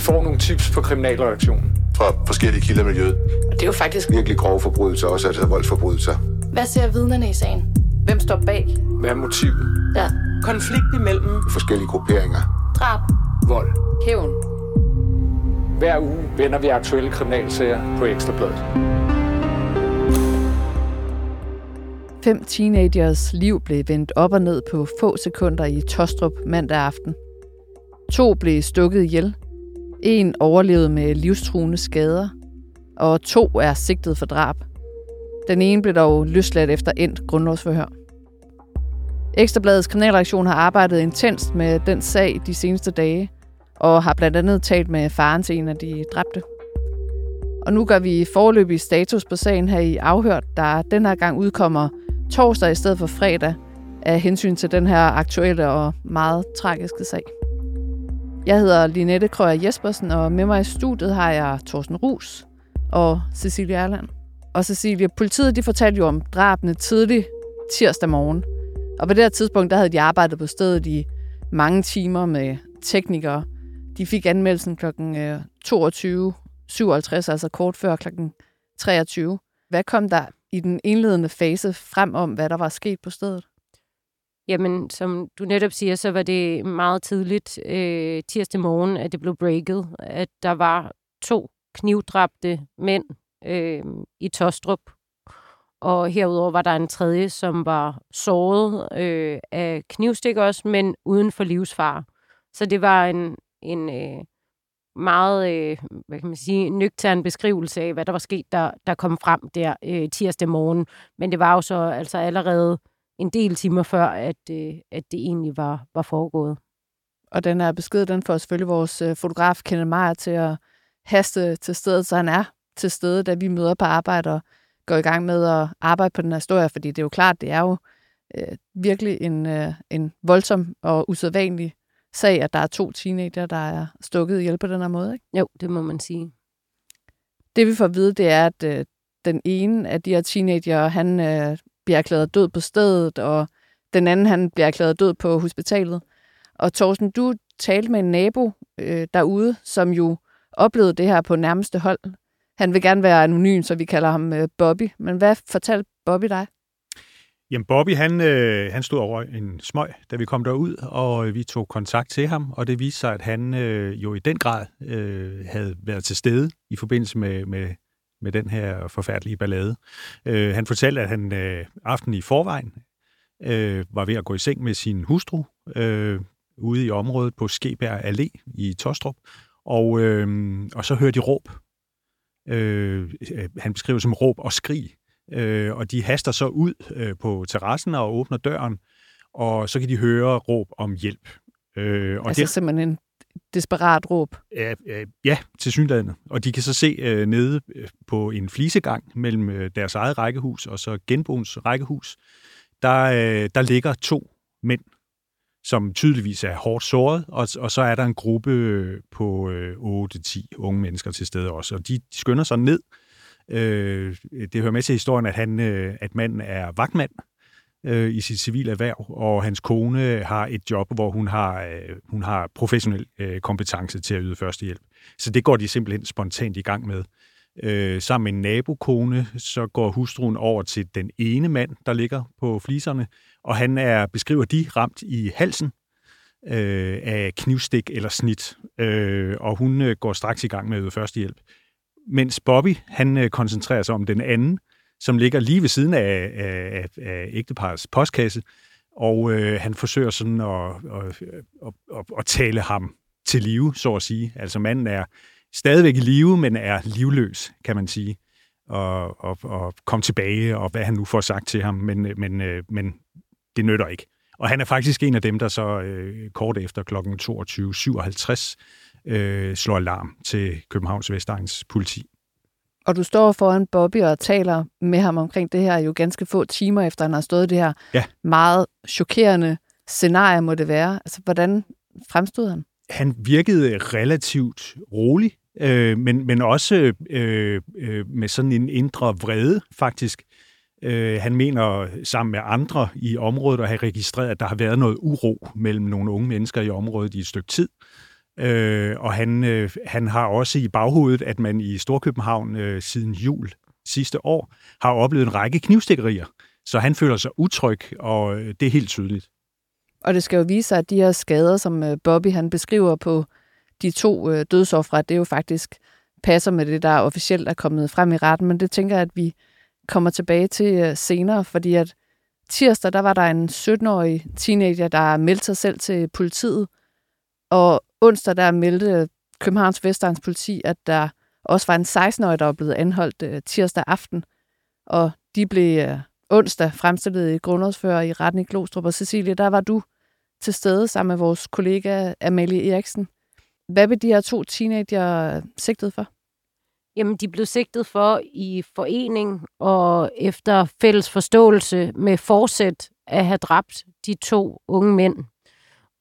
Vi får nogle tips på kriminalreaktionen. Fra forskellige kilder i miljøet. Og det er jo faktisk Virkelig grove forbrydelser, også altså voldsforbrydelser. Hvad ser vidnerne i sagen? Hvem står bag? Hvad er motivet? Ja. Konflikt imellem Forskellige grupperinger. Drab. Vold. Hævn. Hver uge vender vi aktuelle kriminalsager på Ekstrabladet. Fem teenagers liv blev vendt op og ned på få sekunder i Tostrup mandag aften. To blev stukket ihjel. En overlevede med livstruende skader. Og to er sigtet for drab. Den ene blev dog løsladt efter endt grundlovsforhør. Ekstrabladets kriminalreaktion har arbejdet intenst med den sag de seneste dage, og har blandt andet talt med faren til en af de dræbte. Og nu gør vi forløbig status på sagen her i Afhørt, der den her gang udkommer torsdag i stedet for fredag, af hensyn til den her aktuelle og meget tragiske sag. Jeg hedder Linette Krøyer Jespersen, og med mig i studiet har jeg Thorsten Rus og Cecilie Erland. Og Cecilie, politiet de fortalte jo om drabene tidlig tirsdag morgen. Og på det her tidspunkt, der havde de arbejdet på stedet i mange timer med teknikere. De fik anmeldelsen kl. 22.57, øh, altså kort før kl. 23. Hvad kom der i den indledende fase frem om, hvad der var sket på stedet? Jamen, som du netop siger, så var det meget tidligt øh, tirsdag morgen, at det blev breaket, at der var to knivdræbte mænd øh, i Tostrup. Og herudover var der en tredje, som var såret øh, af knivstik også, men uden for livsfar. Så det var en, en øh, meget, øh, hvad kan man sige, nøgtern beskrivelse af, hvad der var sket, der, der kom frem der øh, tirsdag morgen. Men det var jo så altså allerede en del timer før, at, øh, at det egentlig var, var foregået. Og den her besked, den får selvfølgelig vores øh, fotograf Kenneth Meyer til at haste til stedet, så han er til stede, da vi møder på arbejde og går i gang med at arbejde på den her historie, fordi det er jo klart, det er jo øh, virkelig en, øh, en voldsom og usædvanlig sag, at der er to teenager, der er stukket ihjel på den her måde. Ikke? Jo, det må man sige. Det vi får at vide, det er, at øh, den ene af de her teenager, han øh, bliver erklæret død på stedet, og den anden, han bliver erklæret død på hospitalet. Og Thorsten, du talte med en nabo øh, derude, som jo oplevede det her på nærmeste hold. Han vil gerne være anonym, så vi kalder ham øh, Bobby. Men hvad fortalte Bobby dig? Jamen Bobby, han, øh, han stod over en smøg, da vi kom derud, og øh, vi tog kontakt til ham, og det viste sig, at han øh, jo i den grad øh, havde været til stede i forbindelse med, med, med den her forfærdelige ballade. Øh, han fortalte, at han øh, aften i forvejen øh, var ved at gå i seng med sin hustru øh, ude i området på Skebær Allé i Tostrup, og, øh, og så hørte de råb. Øh, han beskriver som råb og skrig øh, og de haster så ud øh, på terrassen og åbner døren, og så kan de høre råb om hjælp. Øh, og altså det, simpelthen en desperat råb? Ja, ja til synligheden. Og de kan så se øh, nede øh, på en flisegang mellem øh, deres eget rækkehus og så genboens rækkehus, der, øh, der ligger to mænd, som tydeligvis er hårdt såret, og, og så er der en gruppe øh, på øh, 8-10 unge mennesker til stede også, og de skynder sig ned, Øh, det hører med til historien, at, han, øh, at manden er vagtmand øh, Øh, i sit civile erhverv, og hans kone har et job, hvor hun har, øh, hun har professionel øh, kompetence til at yde førstehjælp. Så det går de simpelthen spontant i gang med. Øh, sammen med en nabokone, så går hustruen over til den ene mand, der ligger på fliserne, og han er, beskriver de, ramt i halsen øh, af knivstik eller snit, øh, og hun øh, går straks i gang med at yde førstehjælp mens Bobby, han øh, koncentrerer sig om den anden, som ligger lige ved siden af, af, af ægteparets postkasse, og øh, han forsøger sådan at, at, at, at, at tale ham til live, så at sige. Altså manden er stadigvæk i live, men er livløs, kan man sige, og, og, og komme tilbage, og hvad han nu får sagt til ham, men, øh, men, øh, men det nytter ikke. Og han er faktisk en af dem, der så øh, kort efter kl. 22.57 øh, slår alarm til Københavns Vestegns politi. Og du står foran Bobby og taler med ham omkring det her jo ganske få timer efter, han har stået det her ja. meget chokerende scenarie, må det være. Altså, hvordan fremstod han? Han virkede relativt rolig, øh, men, men også øh, øh, med sådan en indre vrede, faktisk. Øh, han mener sammen med andre i området at have registreret, at der har været noget uro mellem nogle unge mennesker i området i et stykke tid. Øh, Øh, og han, øh, han har også i baghovedet, at man i Storkøbenhavn øh, siden jul sidste år har oplevet en række knivstikkerier. Så han føler sig utryg, og øh, det er helt tydeligt. Og det skal jo vise sig, at de her skader, som øh, Bobby han beskriver på de to øh, dødsoffre, det er jo faktisk passer med det, der officielt er kommet frem i retten. Men det tænker jeg, at vi kommer tilbage til øh, senere, fordi at tirsdag, der var der en 17-årig teenager, der meldte sig selv til politiet, og onsdag, der meldte Københavns Vestegns politi, at der også var en 16-årig, der var blevet anholdt øh, tirsdag aften, og de blev øh, onsdag fremstillet i grundlovsfører i retten i Glostrup. Og Cecilie, der var du til stede sammen med vores kollega Amalie Eriksen. Hvad blev de her to teenager øh, sigtet for? Jamen, de blev sigtet for i forening og efter fælles forståelse med forsæt at have dræbt de to unge mænd.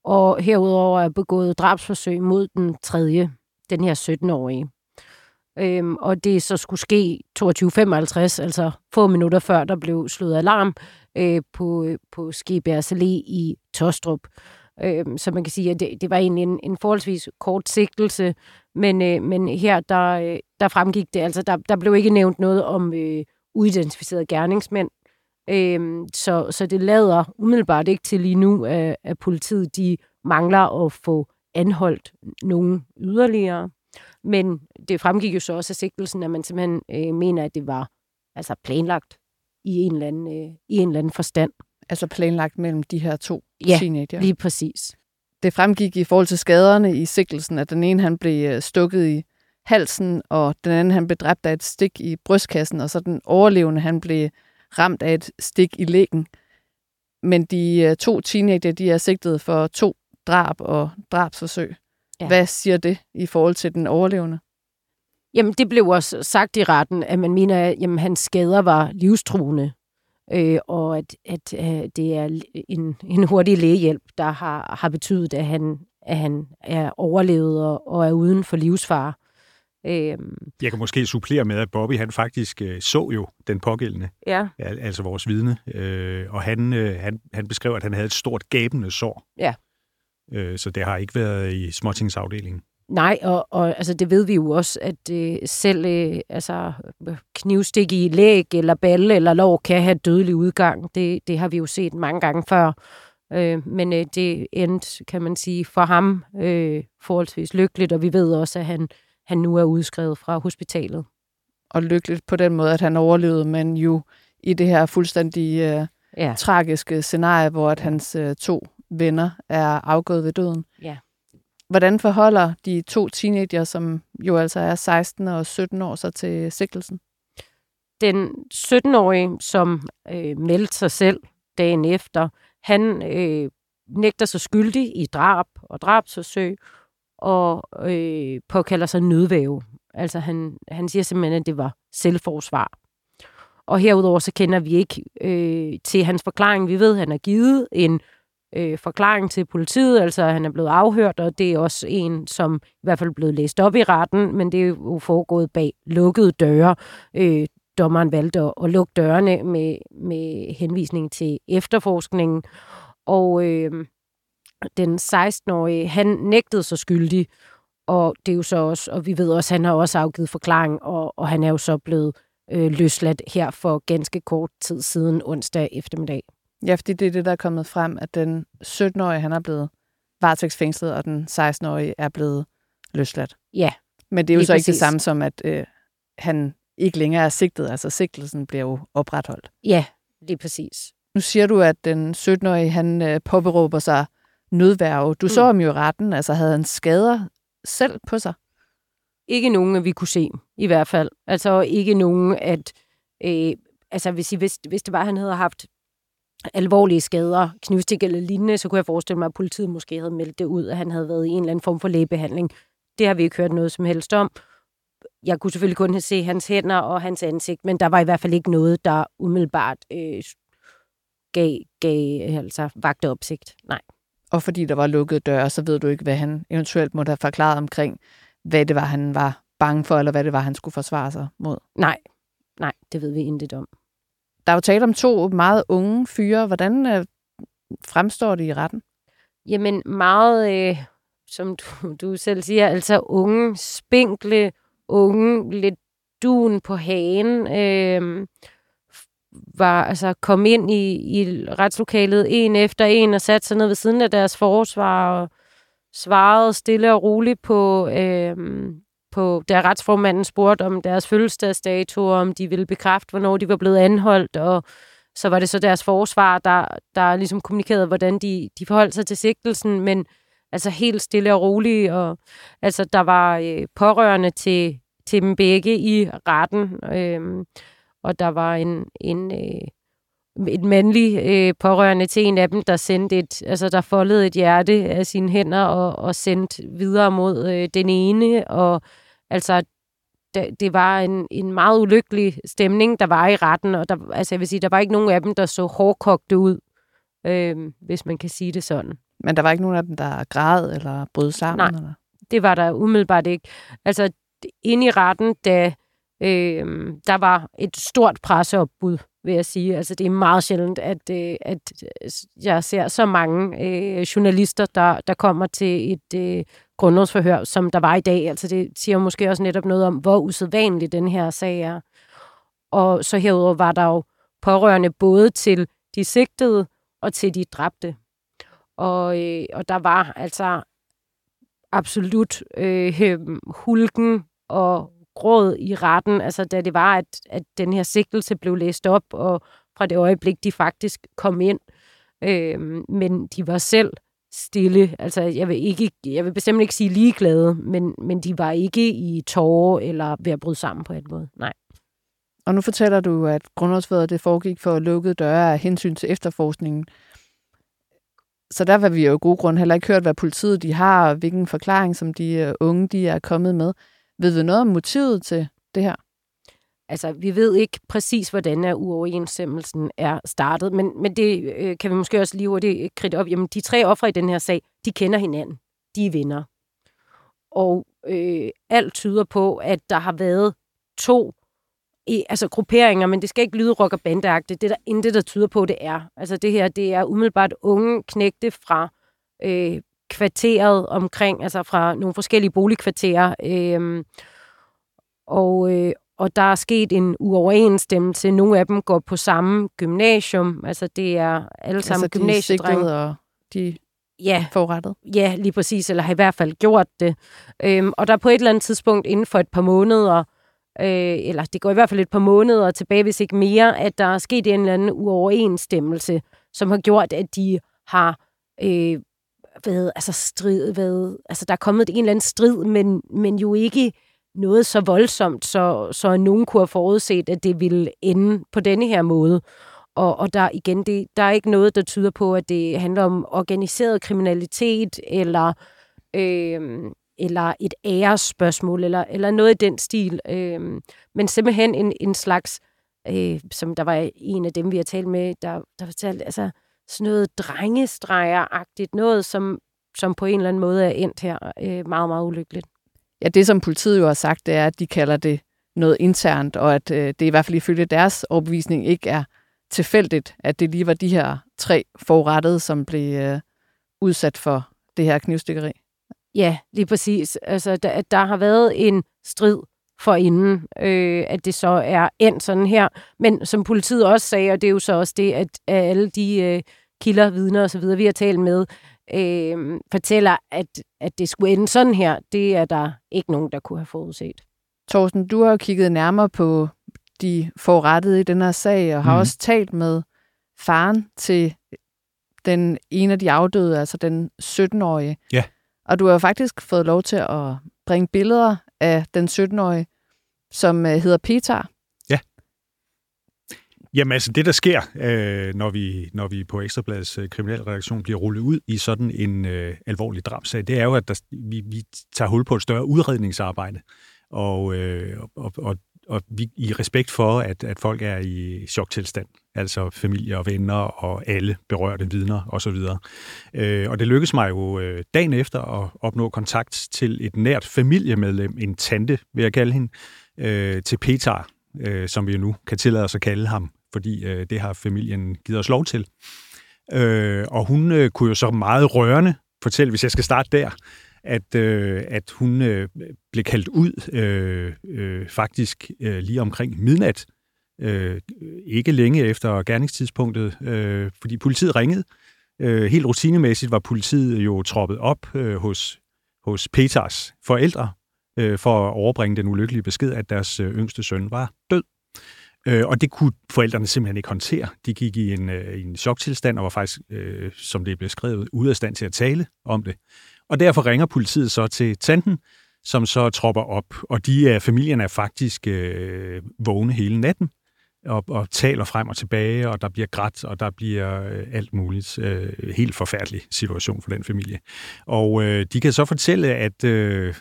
Og herudover er begået drabsforsøg mod den tredje, den her 17-årige. Øhm, og det så skulle ske 22.55, altså få minutter før der blev slået alarm øh, på, øh, på Skibærs Allé i Tostrup. Øhm, så man kan sige, at det, det var egentlig en, en forholdsvis kort sigtelse, men, øh, men her der, øh, der fremgik det, altså der, der blev ikke nævnt noget om øh, uidentificerede gerningsmænd. Øhm, så, så det lader umiddelbart ikke til lige nu, at, at politiet de mangler at få anholdt nogen yderligere. Men det fremgik jo så også af sigtelsen, at man simpelthen øh, mener, at det var altså planlagt i en eller anden, øh, i en eller anden forstand. Altså planlagt mellem de her to Ja, teenager. Lige præcis. Det fremgik i forhold til skaderne i sigtelsen, at den ene han blev øh, stukket i halsen, og den anden han blev dræbt af et stik i brystkassen, og så den overlevende han blev ramt af et stik i lægen. Men de øh, to teenager, de er sigtet for to drab og drabsforsøg. Ja. Ja. Hvad siger det i forhold til den overlevende? Jamen, det blev også sagt i retten, at man mener, at jamen, hans skader var livstruende, øh, og at, at øh, det er en, en hurtig lægehjælp, der har, har betydet, at han, at han er overlevet og, og er uden for livsfare. Øh, Jeg kan måske supplere med, at Bobby han faktisk øh, så jo den pågældende, ja, al- altså vores vidne, øh, og han, øh, han, han beskrev, at han havde et stort gabende sår. Ja. Øh, så det har ikke været i småtingsafdelingen. Nej, og, og altså, det ved vi jo også, at øh, selv øh, altså, knivstik i læg eller balle eller lår kan have dødelig udgang. Det, det har vi jo set mange gange før. Øh, men øh, det endte, kan man sige, for ham øh, forholdsvis lykkeligt, og vi ved også, at han, han nu er udskrevet fra hospitalet. Og lykkeligt på den måde, at han overlevede, men jo i det her fuldstændig øh, Ja. tragiske scenarie, hvor at hans øh, to venner er afgået ved døden. Ja. Hvordan forholder de to teenager, som jo altså er 16 og 17 år, så til sigtelsen? Den 17-årige, som øh, meldte sig selv dagen efter, han øh, nægter sig skyldig i drab og drabsforsøg og øh, påkalder sig nødvæve. Altså han, han siger simpelthen, at det var selvforsvar. Og herudover så kender vi ikke øh, til hans forklaring. Vi ved, at han har givet en øh, forklaring til politiet, altså han er blevet afhørt, og det er også en, som i hvert fald er blevet læst op i retten, men det er jo foregået bag lukkede døre. Øh, dommeren valgte at, at lukke dørene med, med henvisning til efterforskningen. Og øh, den 16-årige, han nægtede sig skyldig, og det er jo så også, og vi ved også, at han har også afgivet forklaring, og, og han er jo så blevet øh, løsladt her for ganske kort tid siden onsdag eftermiddag. Ja, fordi det er det, der er kommet frem, at den 17-årige, han er blevet varetægtsfængslet, og den 16-årige er blevet løsladt. Ja, Men det er jo så ikke det præcis. samme som, at øh, han ikke længere er sigtet. Altså sigtelsen bliver jo opretholdt. ja, lige præcis. Nu siger du, at den 17-årige, han øh, påberåber sig nødværve. Du mm. så ham jo i retten. Altså havde han skader selv på sig? Ikke nogen, at vi kunne se, i hvert fald. Altså ikke nogen, at... Øh, altså hvis, hvis, hvis det var, at han havde haft alvorlige skader, knivstik eller lignende, så kunne jeg forestille mig, at politiet måske havde meldt det ud, at han havde været i en eller anden form for lægebehandling. Det har vi ikke hørt noget som helst om. Jeg kunne selvfølgelig kun se hans hænder og hans ansigt, men der var i hvert fald ikke noget, der umiddelbart øh, gav, gav altså, vagte opsigt. Nej. Og fordi der var lukkede døre, så ved du ikke, hvad han eventuelt måtte have forklaret omkring, hvad det var, han var bange for, eller hvad det var, han skulle forsvare sig mod. Nej, nej, det ved vi intet om. Der er jo tale om to meget unge fyre. Hvordan øh, fremstår det i retten? Jamen meget øh, som du, du selv siger, altså unge, spinkle, unge, lidt duen på hagen, øh, var, altså, kom ind i, i retslokalet en efter en og satte sig ned ved siden af deres forsvar og svarede stille og roligt på, øh, på da retsformanden spurgte om deres fødselsdagsdato, om de ville bekræfte, hvornår de var blevet anholdt, og så var det så deres forsvar, der, der ligesom kommunikerede, hvordan de, de forholdt sig til sigtelsen, men altså helt stille og roligt, og altså der var øh, pårørende til, til dem begge i retten, øh, og der var en, en øh, et mandlig øh, pårørende til en af dem, der sendte et, altså der foldede et hjerte af sine hænder og, og sendte videre mod øh, den ene, og altså det, var en, en meget ulykkelig stemning, der var i retten, og der, altså jeg vil sige, der var ikke nogen af dem, der så hårdkogte ud, øh, hvis man kan sige det sådan. Men der var ikke nogen af dem, der græd eller brød sammen? Nej, eller? det var der umiddelbart ikke. Altså, inde i retten, da øh, der var et stort presseopbud, vil jeg sige. Altså, det er meget sjældent, at, øh, at øh, jeg ser så mange øh, journalister, der, der kommer til et øh, grundlovsforhør, som der var i dag. Altså, det siger måske også netop noget om, hvor usædvanlig den her sag er. Og så herudover var der jo pårørende både til de sigtede og til de dræbte. Og, øh, og der var altså absolut øh, hulken og gråd i retten, altså da det var, at, at den her sigtelse blev læst op, og fra det øjeblik, de faktisk kom ind. Øh, men de var selv stille. Altså, jeg vil, ikke, jeg vil bestemt ikke sige ligeglade, men, men de var ikke i tårer eller ved at bryde sammen på en måde. Nej. Og nu fortæller du, at grundlovsfædret det foregik for lukkede døre af hensyn til efterforskningen. Så der var vi jo i god grund heller ikke hørt, hvad politiet de har, og hvilken forklaring, som de øh, unge de er kommet med. Ved vi noget om motivet til det her? Altså, vi ved ikke præcis, hvordan er uoverensstemmelsen er startet, men, men det øh, kan vi måske også lige hurtigt kridte op. Jamen, de tre ofre i den her sag, de kender hinanden. De er venner. Og øh, alt tyder på, at der har været to i, altså grupperinger, men det skal ikke lyde rock- og bandeagtigt. Det er der intet, der tyder på, det er. Altså det her, det er umiddelbart unge knægte fra øh, kvarteret omkring, altså fra nogle forskellige boligkvarterer. Øh, og, øh, og der er sket en uoverensstemmelse. Nogle af dem går på samme gymnasium, altså det er alle sammen altså, gymnasiedrenge. Og de ja, forrettet. Ja, lige præcis, eller har i hvert fald gjort det. Øhm, og der er på et eller andet tidspunkt inden for et par måneder, øh, eller det går i hvert fald et par måneder tilbage, hvis ikke mere, at der er sket en eller anden uoverensstemmelse, som har gjort, at de har øh, været, altså strid, været, altså der er kommet en eller anden strid, men, men jo ikke noget så voldsomt, så, så nogen kunne have forudset, at det ville ende på denne her måde. Og, og der igen, det, der er ikke noget, der tyder på, at det handler om organiseret kriminalitet, eller, øh, eller et æresspørgsmål, eller, eller noget i den stil. Øh, men simpelthen en, en slags, øh, som der var en af dem, vi har talt med, der, der fortalte, altså sådan noget drengestreger-agtigt, noget, som, som på en eller anden måde er endt her øh, meget, meget ulykkeligt. Ja, det som politiet jo har sagt, det er, at de kalder det noget internt, og at øh, det i hvert fald ifølge deres overbevisning ikke er tilfældigt, at det lige var de her tre forurettede, som blev øh, udsat for det her knivstikkeri. Ja, lige præcis. Altså, der, der har været en strid for inden, øh, at det så er endt sådan her. Men som politiet også sagde, og det er jo så også det, at alle de øh, kilder, vidner osv., vi har talt med, øh, fortæller, at, at det skulle ende sådan her, det er der ikke nogen, der kunne have forudset. Thorsten, du har jo kigget nærmere på de forurettede i den her sag, og har mm. også talt med faren til den ene af de afdøde, altså den 17-årige. Ja. Og du har jo faktisk fået lov til at bringe billeder af den 17-årige, som øh, hedder Peter. Ja. Jamen altså, det der sker, øh, når, vi, når vi på Ekstrabladets øh, kriminalredaktion bliver rullet ud i sådan en øh, alvorlig drabsag, det er jo, at der, vi, vi tager hul på et større udredningsarbejde. Og, øh, og, og og vi, i respekt for, at, at folk er i choktilstand, altså familie og venner og alle berørte vidner osv. Øh, og det lykkedes mig jo øh, dagen efter at opnå kontakt til et nært familiemedlem, en tante, vil jeg kalde hende, øh, til Petar, øh, som vi nu kan tillade os at kalde ham, fordi øh, det har familien givet os lov til. Øh, og hun øh, kunne jo så meget rørende fortælle, hvis jeg skal starte der, at, øh, at hun øh, blev kaldt ud øh, øh, faktisk øh, lige omkring midnat, øh, ikke længe efter gerningstidspunktet, øh, fordi politiet ringede. Øh, helt rutinemæssigt var politiet jo troppet op øh, hos, hos Peters forældre øh, for at overbringe den ulykkelige besked, at deres øh, yngste søn var død. Øh, og det kunne forældrene simpelthen ikke håndtere. De gik i en, øh, i en choktilstand og var faktisk, øh, som det blev skrevet, ude af stand til at tale om det. Og derfor ringer politiet så til tanten, som så tropper op. Og de er, familien er faktisk øh, vågne hele natten og, og taler frem og tilbage, og der bliver grædt, og der bliver øh, alt muligt. Øh, helt forfærdelig situation for den familie. Og øh, de kan så fortælle, at øh,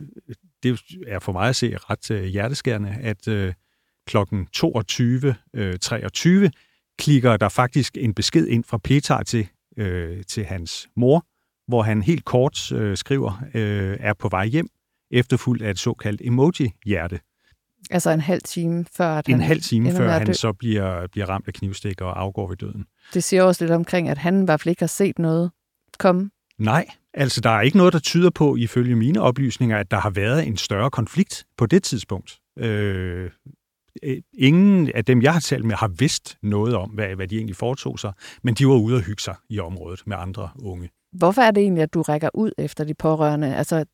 det er for mig at se ret øh, hjerteskærende, at øh, klokken 22.23 øh, 23, klikker der faktisk en besked ind fra Petar til, øh, til hans mor, hvor han helt kort øh, skriver, øh, er på vej hjem, efterfulgt af et såkaldt emoji-hjerte. Altså en halv time før, at En han halv time før han så bliver, bliver ramt af knivstik og afgår ved døden. Det siger også lidt omkring, at han i hvert fald ikke har set noget komme. Nej, altså der er ikke noget, der tyder på, ifølge mine oplysninger, at der har været en større konflikt på det tidspunkt. Øh, ingen af dem, jeg har talt med, har vidst noget om, hvad, hvad de egentlig foretog sig, men de var ude og hygge sig i området med andre unge. Hvorfor er det egentlig, at du rækker ud efter de pårørende? Altså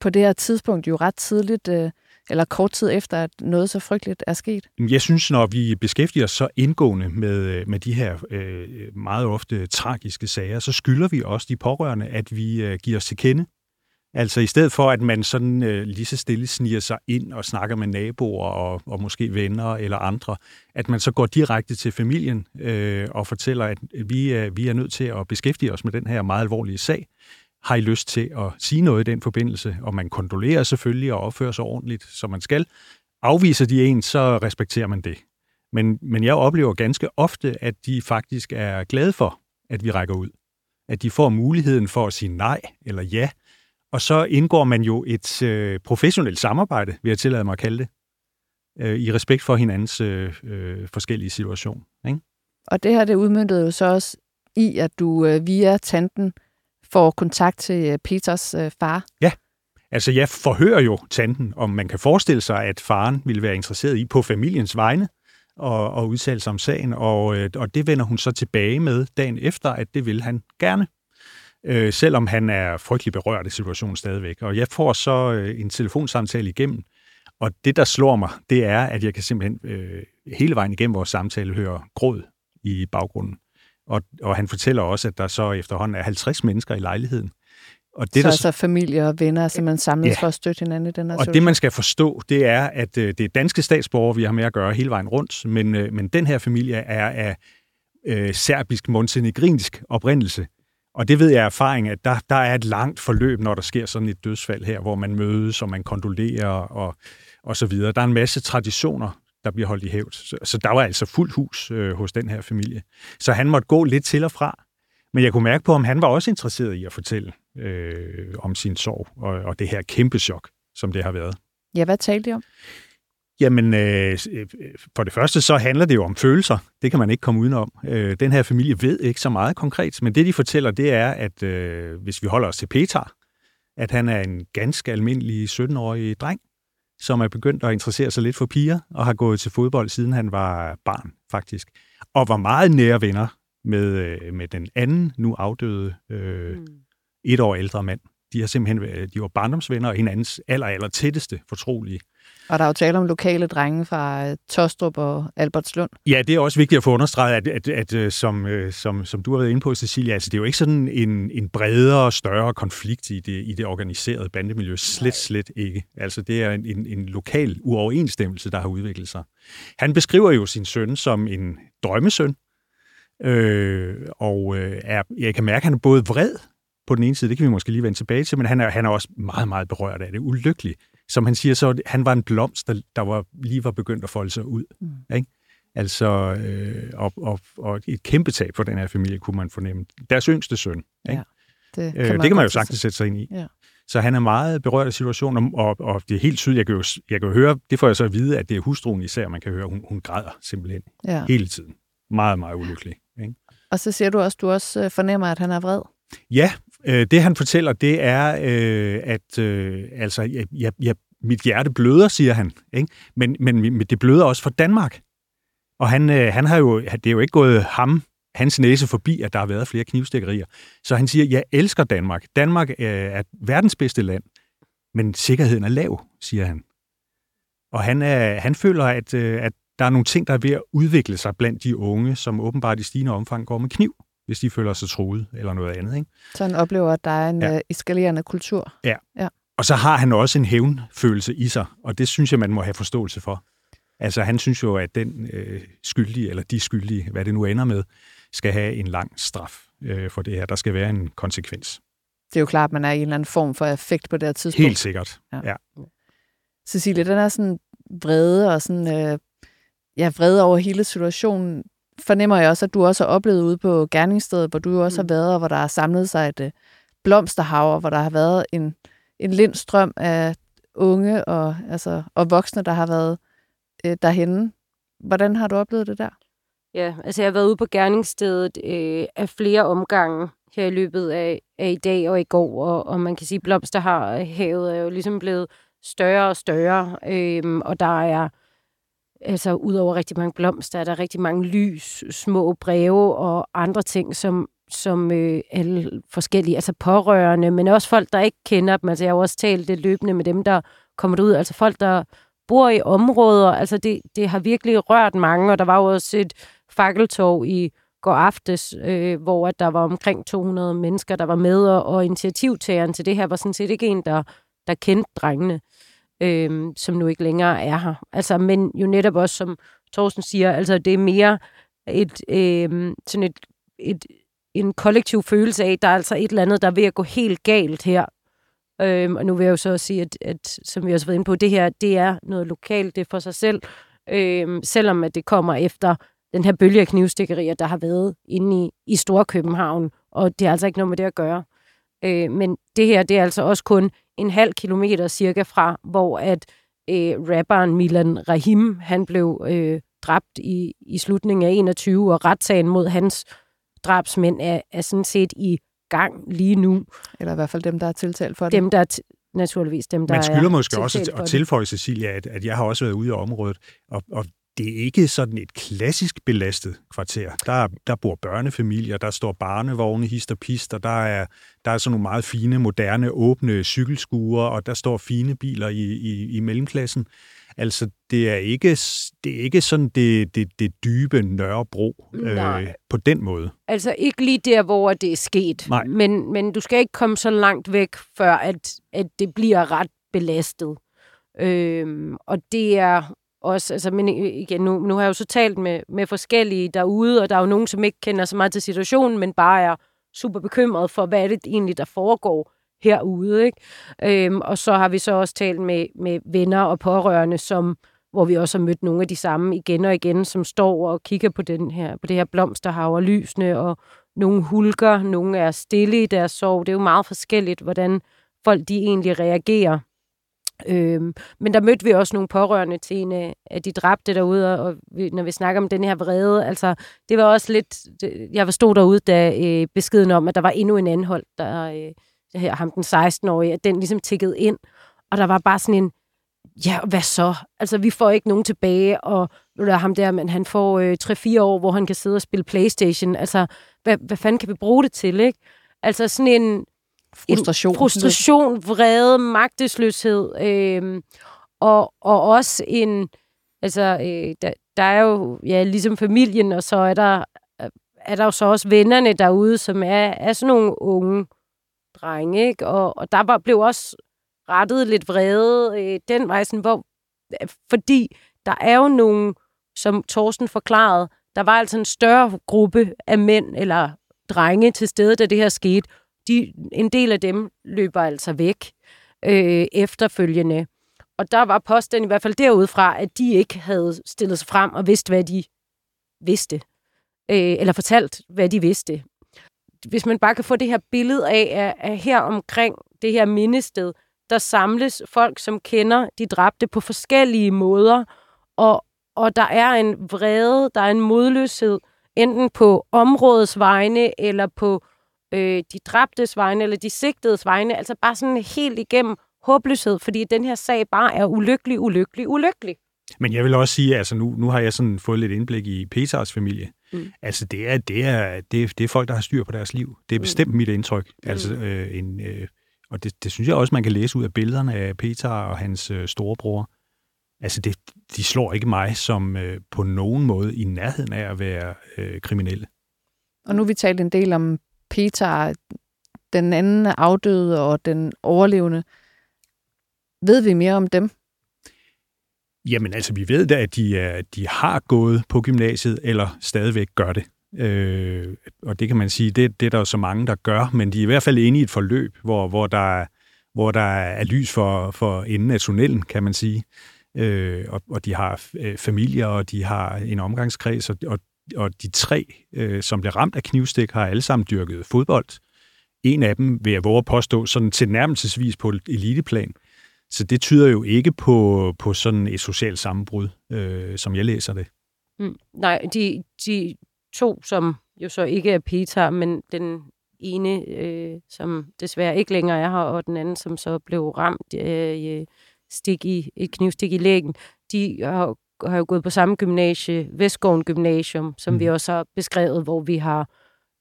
på det her tidspunkt jo ret tidligt, øh, eller kort tid efter, at noget så frygteligt er sket. Jeg synes, når vi beskæftiger os så indgående med, med de her øh, meget ofte tragiske sager, så skylder vi også de pårørende, at vi øh, giver os til kende. Altså i stedet for, at man sådan øh, lige så stille sniger sig ind og snakker med naboer og, og måske venner eller andre, at man så går direkte til familien øh, og fortæller, at vi er, vi er nødt til at beskæftige os med den her meget alvorlige sag. Har I lyst til at sige noget i den forbindelse? Og man kondolerer selvfølgelig og opfører sig ordentligt, som man skal. Afviser de en, så respekterer man det. Men, men jeg oplever ganske ofte, at de faktisk er glade for, at vi rækker ud. At de får muligheden for at sige nej eller ja, og så indgår man jo et øh, professionelt samarbejde, vil jeg tillade mig at kalde det, øh, i respekt for hinandens øh, øh, forskellige situationer. Ikke? Og det her, det udmyndtede jo så også i, at du øh, via tanten får kontakt til øh, Peters øh, far. Altså, jeg forhører jo tanten, om man kan forestille sig, at faren ville være interesseret i på familiens vegne og, og udtale sig om sagen, og, øh, og det vender hun så tilbage med dagen efter, at det vil han gerne. Øh, selvom han er frygtelig berørt af situationen stadigvæk. Og jeg får så øh, en telefonsamtale igennem, og det, der slår mig, det er, at jeg kan simpelthen øh, hele vejen igennem vores samtale høre gråd i baggrunden. Og, og han fortæller også, at der så efterhånden er 50 mennesker i lejligheden. Og Det så der, altså familie og venner er simpelthen samlet Ja. for at støtte hinanden i den her og det, man skal forstå, det er, at øh, det er danske statsborgere, vi har med at gøre hele vejen rundt, men, øh, men den her familie er af øh, serbisk montenegrinsk oprindelse. Og det ved jeg af erfaring, at der, der er et langt forløb, når der sker sådan et dødsfald her, hvor man mødes, og man kondolerer, og, og så videre. Der er en masse traditioner, der bliver holdt i hævd. Så, så der var altså fuldt hus øh, hos den her familie. Så han måtte gå lidt til og fra. Men jeg kunne mærke på, om han var også interesseret i at fortælle øh, om sin sorg og, og det her kæmpe chok, som det har været. Ja, hvad talte de om? Jamen, øh, for det første så handler det jo om følelser. Det kan man ikke komme udenom. Øh, den her familie ved ikke så meget konkret, men det de fortæller, det er, at øh, hvis vi holder os til Petar, at han er en ganske almindelig 17-årig dreng, som er begyndt at interessere sig lidt for piger, og har gået til fodbold, siden han var barn, faktisk. Og var meget nære venner med, øh, med den anden, nu afdøde, øh, Mm. et år ældre mand. De har simpelthen været- de var barndomsvenner og hinandens aller, aller tætteste fortrolige. Og der er jo tale om lokale drenge fra øh, Tostrup og Albertslund. Ja, det er også vigtigt at få understreget, at, at, at, at som, øh, som, som du har været inde på, Cecilia, altså det er jo ikke sådan en, en bredere, større konflikt i det, i det organiserede bandemiljø. Slet, slet ikke. Altså det er en, en, en lokal uoverensstemmelse, der har udviklet sig. Han beskriver jo sin søn som en drømmesøn, øh, og øh, er, jeg kan mærke, at han er både vred på den ene side, det kan vi måske lige vende tilbage til, men han er, han er også meget, meget berørt af det, ulykkelig. Som han siger, så han var en blomst, der, der var, lige var begyndt at folde sig ud. Mm. Ikke? Altså, øh, og, og, og et kæmpe tab for den her familie, kunne man fornemme. Deres yngste søn. Ikke? Det Øh, det kan man jo sagtens sætte sig ind i. Ja. Så han er meget berørt af situationen, og, og det er helt tydeligt, jeg kan, jo, jeg kan jo høre, det får jeg så at vide, at det er hustruen især, man kan høre, hun, hun græder simpelthen Ja. hele tiden. Meget, meget ulykkelig. Ikke? Og så siger du også, du også øh, fornemmer, at han er vred. Ja, Øh, det han fortæller, det er, øh, at øh, altså, jeg, jeg, jeg, mit hjerte bløder, siger han. Ikke? Men, men det bløder også for Danmark. Og han, øh, han har jo, det er jo ikke gået ham, hans næse forbi, at der har været flere knivstikkerier. Så han siger, jeg elsker Danmark. Danmark øh, er verdens bedste land, men sikkerheden er lav, siger han. Og han, er, han føler, at, øh, at der er nogle ting, der er ved at udvikle sig blandt de unge, som åbenbart i stigende omfang går med kniv, hvis de føler sig troet eller noget andet. Ikke? Så han oplever, at der er en ja. Øh, eskalerende kultur. Ja. ja. Og så har han også en hævnfølelse i sig, og det synes jeg, man må have forståelse for. Altså, han synes jo, at den øh, skyldige, eller de skyldige, hvad det nu ender med, skal have en lang straf øh, for det her. Der skal være en konsekvens. Det er jo klart, at man er i en eller anden form for effekt på det her tidspunkt. Helt sikkert, ja. ja. Cecilie, den er sådan vrede og sådan, øh, ja, vrede over hele situationen. Fornemmer jeg også, at du også har oplevet ude på gerningsstedet, hvor du jo også mm. har været, og hvor der har samlet sig et øh, blomsterhav, og hvor der har været en, en lind strøm af unge og, altså, og voksne, der har været øh, derhenne. Hvordan har du oplevet det der? Ja, altså jeg har været ude på gerningsstedet øh, af flere omgange her i løbet af, af i dag og i går, og, og man kan sige, at blomsterhavet er jo ligesom blevet større og større, øh, og der er altså udover rigtig mange blomster, er der rigtig mange lys, små breve og andre ting, som, som øh, alle forskellige, altså pårørende, men også folk, der ikke kender dem. Altså jeg har også talt det løbende med dem, der kommer ud, altså folk, der bor i områder, altså det, det har virkelig rørt mange, og der var jo også et fakkeltog i går aftes, øh, hvor at der var omkring 200 mennesker, der var med, og, og initiativtageren til det her var sådan set ikke en, der, der kendte drengene, øh, som nu ikke længere er her. Altså, men jo netop også, som Thorsten siger, altså det er mere et, øh, sådan et, et, en kollektiv følelse af, at der er altså et eller andet, der er ved at gå helt galt her. Øhm, og nu vil jeg jo så sige, at, at som vi også har været inde på, det her, det er noget lokalt, det er for sig selv. Øhm, selvom at det kommer efter den her bølge af knivstikkerier, der har været inde i, i Storkøbenhavn, og det er altså ikke noget med det at gøre. Øh, men det her, det er altså også kun en halv kilometer cirka fra, hvor at øh, rapperen Milan Rahim, han blev øh, dræbt i, i slutningen af 21, og retssagen mod hans drabsmænd er, er sådan set i gang lige nu. Eller i hvert fald dem, der er tiltalt for det. Dem, der er naturligvis dem, der Man skylder måske også at tilføje, Cecilia, at, at jeg har også været ude i området, og, og det er ikke sådan et klassisk belastet kvarter. Der, der bor børnefamilier, der står barnevogne, hist og pist, og der er, der er sådan nogle meget fine, moderne, åbne cykelskuer, og der står fine biler i, i, i mellemklassen. Altså, det er ikke, det er ikke sådan det, det, det dybe Nørrebro øh, på den måde. Altså, ikke lige der, hvor det er sket. Nej. Men, men du skal ikke komme så langt væk, før at, at det bliver ret belastet. Øhm, og det er også, altså, men øh, igen, nu, nu har jeg jo så talt med, med forskellige derude, og der er jo nogen, som ikke kender så meget til situationen, men bare er super bekymret for, hvad er det egentlig, der foregår herude. Ikke? Øhm, og så har vi så også talt med, med venner og pårørende, som, hvor vi også har mødt nogle af de samme igen og igen, som står og kigger på, den her, på det her blomsterhav og lysene, og nogle hulker, nogle er stille i deres sorg. Det er jo meget forskelligt, hvordan folk de egentlig reagerer. Øhm, men der mødte vi også nogle pårørende til en af de dræbte derude, og vi, når vi snakker om den her vrede, altså det var også lidt, det, jeg stod derude, da øh, beskeden om, at der var endnu en anhold, der, øh, her, ham den 16-årige, at den ligesom tikkede ind, og der var bare sådan en, ja, hvad så? Altså, vi får ikke nogen tilbage, og nu ham der, men han får øh, 3-4 år, hvor han kan sidde og spille Playstation. Altså, hvad, hvad fanden kan vi bruge det til, ikke? Altså sådan en, Frustration. Frustration, vrede, magtesløshed, øh, og, og også en, altså, øh, der, der er jo, ja, ligesom familien, og så er der, er der jo så også vennerne derude, som er, er sådan nogle unge drenge, ikke? Og, og der var, blev også rettet lidt vrede øh, den vej, sådan, hvor, fordi der er jo nogle, som Thorsten forklarede, der var altså en større gruppe af mænd eller drenge til stede, da det her skete, de, en del af dem løber altså væk øh, efterfølgende. Og der var posten i hvert fald derudfra, at de ikke havde stillet sig frem og vidst, hvad de vidste. Øh, eller fortalt, hvad de vidste. Hvis man bare kan få det her billede af, at, at her omkring det her mindested, der samles folk, som kender de dræbte på forskellige måder, og, og der er en vrede, der er en modløshed, enten på områdets vegne eller på øh, de dræbtes vegne, eller de sigtedes vegne, altså bare sådan helt igennem håbløshed, fordi den her sag bare er ulykkelig, ulykkelig, ulykkelig. Men jeg vil også sige, altså nu, nu har jeg sådan fået lidt indblik i Peters familie. Mm. Altså det er, det, er, det, er, det er folk, der har styr på deres liv. Det er bestemt mm. mit indtryk. Mm. Altså, øh, en, øh, og det, det synes jeg også, man kan læse ud af billederne af Peter og hans øh, storebror. Altså det, de slår ikke mig som øh, på nogen måde i nærheden af at være øh, kriminelle. Og nu har vi talt en del om Peter, den anden afdøde og den overlevende. Ved vi mere om dem? Jamen altså, vi ved da, at de, er, de har gået på gymnasiet, eller stadigvæk gør det. Øh, og det kan man sige, det, det er der jo så mange, der gør, men de er i hvert fald inde i et forløb, hvor, hvor, der, hvor der er lys for, for enden af tunnelen, kan man sige. Øh, og, og de har øh, familier, og de har en omgangskreds, og, og, og de tre, øh, som blev ramt af knivstik, har alle sammen dyrket fodbold. En af dem, vil jeg våge at påstå, sådan til nærmelsesvis på eliteplan. Så det tyder jo ikke på, på sådan et socialt sammenbrud, øh, som jeg læser det. Mm, nej, de, de to, som jo så ikke er Peter, men den ene, øh, som desværre ikke længere er her, og den anden, som så blev ramt øh, stik i, et knivstik i lægen, de har, har jo gået på samme gymnasie, Vestgården Gymnasium, som mm. vi også har beskrevet, hvor vi har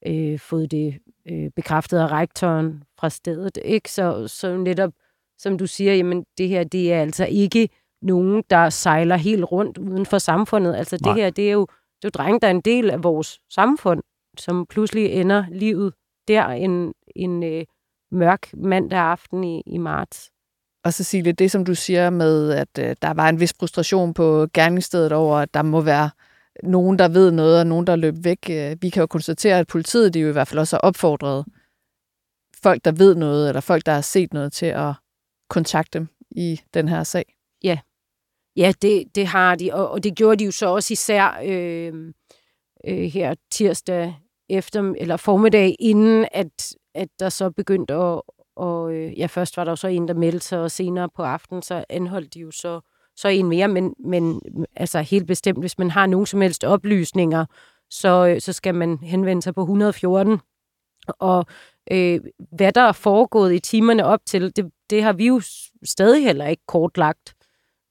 øh, fået det øh, bekræftet af rektoren fra stedet. Ikke? Så, så netop som du siger, jamen det her, det er altså ikke nogen, der sejler helt rundt uden for samfundet. Altså Nej. det her, det er jo, det er jo drenge, der er en del af vores samfund, som pludselig ender livet der en, en øh, mørk mandag aften i, i marts. Og Cecilie, det som du siger med, at øh, der var en vis frustration på gerningsstedet over, at der må være nogen, der ved noget, og nogen, der løb væk. Øh, vi kan jo konstatere, at politiet de jo i hvert fald også har opfordret folk, der ved noget, eller folk, der har set noget til at kontakte dem i den her sag. Ja, ja det, det har de, og, og det gjorde de jo så også især øh, øh, her tirsdag efter, eller formiddag, inden at, at der så begyndte at, og øh, ja, først var der jo så en, der meldte sig, og senere på aftenen, så anholdt de jo så, så en mere, men, men altså helt bestemt, hvis man har nogen som helst oplysninger, så, øh, så skal man henvende sig på 114. Og øh, hvad der er foregået i timerne op til, det, det har vi jo stadig heller ikke kortlagt.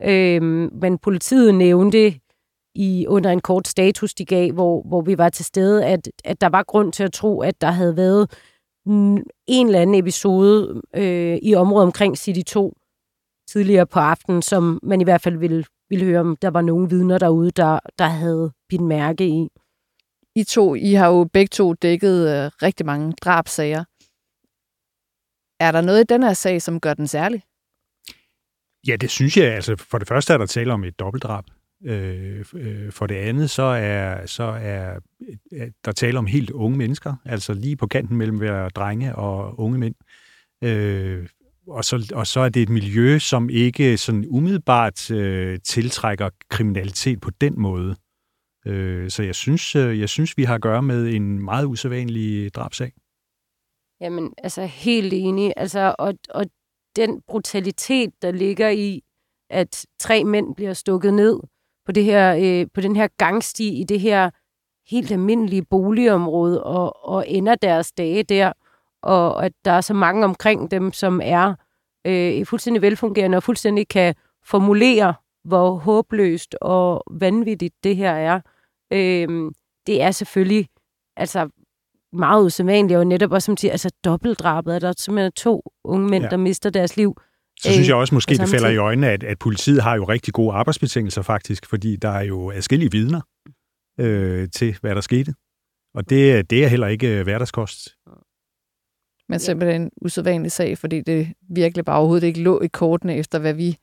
Øh, men politiet nævnte i under en kort status, de gav, hvor, hvor vi var til stede, at, at der var grund til at tro, at der havde været en eller anden episode øh, i området omkring City 2 tidligere på aftenen, som man i hvert fald ville, ville høre, om der var nogle vidner derude, der, der havde bidt mærke i. I to, I har jo begge to dækket øh, rigtig mange drabsager. Er der noget i den her sag, som gør den særlig? Ja, det synes jeg. Altså, for det første er der tale om et dobbeltdrab. Øh, øh, for det andet, så er, så er øh, der tale om helt unge mennesker, altså lige på kanten mellem være drenge og unge mænd. Øh, og, så, og så er det et miljø, som ikke sådan umiddelbart øh, tiltrækker kriminalitet på den måde. Øh, så jeg synes, øh, jeg synes, vi har at gøre med en meget usædvanlig drabsag. Jamen, altså helt enig. Altså, og, og den brutalitet, der ligger i, at tre mænd bliver stukket ned på, det her, øh, på den her gangsti i det her helt almindelige boligområde, og, og ender deres dage der, og at der er så mange omkring dem, som er øh, fuldstændig velfungerende og fuldstændig kan formulere, hvor håbløst og vanvittigt det her er. Øh, det er selvfølgelig altså meget usædvanligt, og netop også som siger, altså dobbeltdrabet, er der simpelthen to unge mænd, ja. der mister deres liv. Så synes jeg også måske, det falder i øjnene, at, at politiet har jo rigtig gode arbejdsbetingelser faktisk, fordi der er jo adskillige vidner øh, til, hvad der skete. Og det, det er heller ikke hverdagskost. Men simpelthen en usædvanlig sag, fordi det virkelig bare overhovedet ikke lå i kortene efter, hvad vi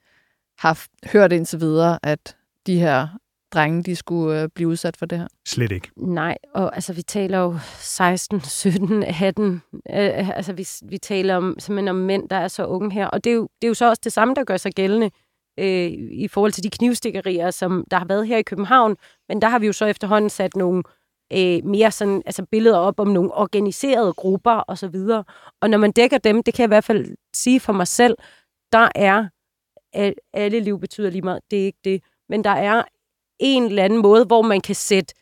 har hørt indtil videre, at de her drenge, de skulle øh, blive udsat for det her? Slet ikke. Nej, og altså vi taler jo 16, 17, 18, øh, altså vi, vi taler om, simpelthen om mænd, der er så unge her, og det er jo, det er jo så også det samme, der gør sig gældende øh, i forhold til de knivstikkerier, som der har været her i København, men der har vi jo så efterhånden sat nogle øh, mere sådan, altså billeder op om nogle organiserede grupper og så videre. Og når man dækker dem, det kan jeg i hvert fald sige for mig selv, der er, alle liv betyder lige meget, det er ikke det, men der er en eller anden måde, hvor man kan sætte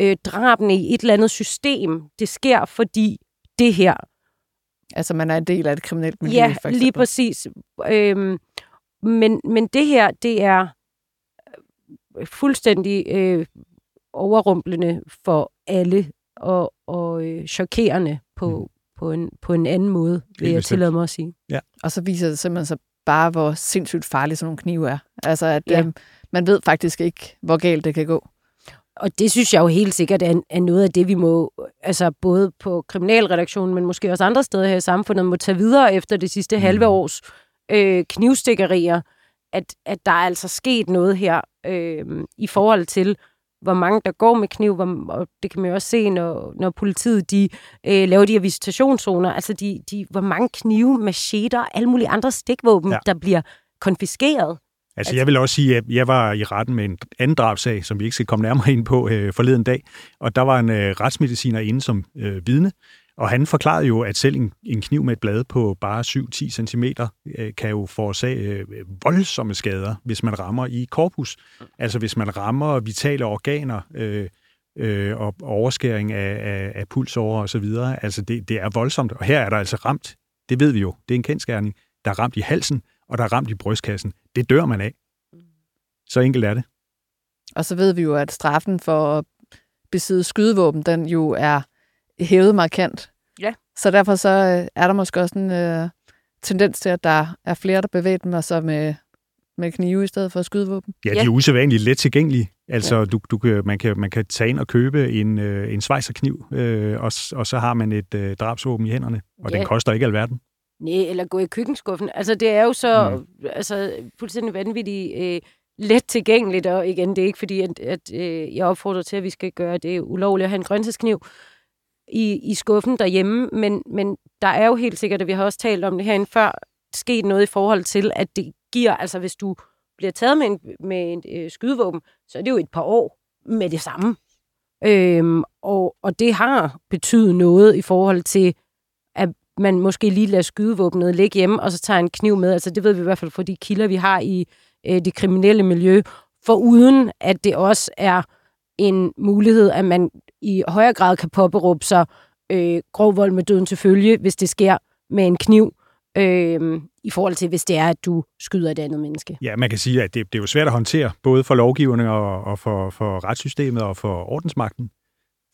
øh, drabene i et eller andet system. Det sker, fordi det her. Altså, man er en del af et kriminelt miljø, Ja, for eksempel. lige præcis. Øhm, men, men det her, det er øh, fuldstændig øh, overrumplende for alle og, og øh, chokerende på, mm. på, en, på en anden måde, vil jeg tillade mig at sige. Og så viser det simpelthen så bare, hvor sindssygt farlige sådan nogle knive er. Altså, at Ja. ja. øhm, man ved faktisk ikke, hvor galt det kan gå. Og det synes jeg jo helt sikkert er, er noget af det, vi må, altså både på kriminalredaktionen, men måske også andre steder her i samfundet, må tage videre efter det sidste mm. halve års øh, knivstikkerier, at, at der er altså sket noget her øh, i forhold til, hvor mange der går med kniv, hvor, og det kan man jo også se, når, når politiet de, øh, laver de her visitationszoner, altså de, de, hvor mange knive, macheter og alle mulige andre stikvåben, Ja. ja. der bliver konfiskeret. Altså, jeg vil også sige, at jeg var i retten med en anden drabsag, som vi ikke skal komme nærmere ind på øh, forleden dag, og der var en øh, retsmediciner inde som øh, vidne, og han forklarede jo, at selv en, en kniv med et blad på bare 7-10 cm øh, kan jo forårsage øh, voldsomme skader, hvis man rammer i korpus. Altså hvis man rammer vitale organer øh, øh, og overskæring af, af, af pulsårer osv. Altså det, det er voldsomt, og her er der altså ramt, det ved vi jo, det er en kendskærning, der er ramt i halsen, og der er ramt i brystkassen. Det dør man af. Så enkelt er det. Og så ved vi jo, at straffen for at besidde skydevåben, den jo er hævet markant. Ja. Så derfor så øh, er der måske også en øh, tendens til, at der er flere, der bevæbner sig med, med knive i stedet for skydevåben. Ja, de Ja. er usædvanligt let tilgængelige. Altså, ja. du, du, kan- man, kan, man kan tage ind og købe en, øh, en svejserkniv, øh, og, og så har man et øh, drabsvåben i hænderne, og Ja. den koster ikke alverden. Nej, eller gå i køkkenskuffen. Altså, det er jo så mm. altså, fuldstændig vanvittigt øh, let tilgængeligt, og igen, det er ikke fordi, at, at øh, jeg opfordrer til, at vi skal gøre det ulovligt at have en grøntsagskniv i, i skuffen derhjemme, men, men der er jo helt sikkert, og vi har også talt om det herinde før, sket noget i forhold til, at det giver, altså hvis du bliver taget med, en, med en øh, skydevåben, så er det jo et par år med det samme. Øhm, og, og det har betydet noget i forhold til, at man måske lige lader skydevåbnet ligge hjemme, og så tager en kniv med. Altså det ved vi i hvert fald fra de kilder, vi har i øh, det kriminelle miljø, for uden at det også er en mulighed, at man i højere grad kan påberåbe sig øh, grov vold med døden til følge, hvis det sker med en kniv, øh, i forhold til, hvis det er, at du skyder et andet menneske. Ja, man kan sige, at det, det er jo svært at håndtere, både for lovgiverne og, og for, for retssystemet og for ordensmagten.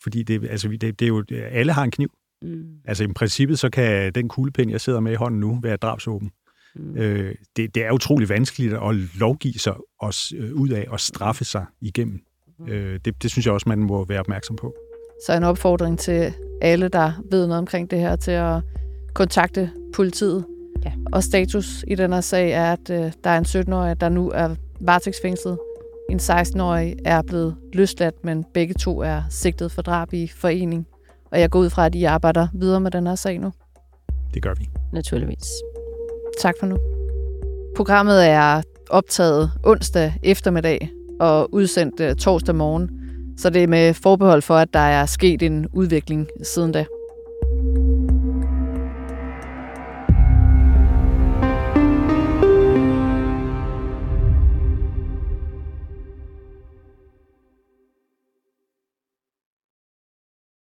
Fordi det, altså, det, det er jo, alle har en kniv. Mm. Altså i princippet, så kan den kuglepind, jeg sidder med i hånden nu, være drabsåben. Mm. Øh, det, det er utrolig vanskeligt at lovgive sig os, øh, ud af og straffe sig igennem. Øh, det, det synes jeg også, man må være opmærksom på. Så en opfordring til alle, der ved noget omkring det her, til at kontakte politiet. Ja. Og status i den her sag er, at øh, der er en 17-årig, der nu er varetægtsfængslet. En 16-årig er blevet løsladt, men begge to er sigtet for drab i forening. Og jeg går ud fra, at I arbejder videre med den her sag nu. Det gør vi. Naturligvis. Tak for nu. Programmet er optaget onsdag eftermiddag og udsendt øh, torsdag morgen, så det er med forbehold for, at der er sket en udvikling siden da.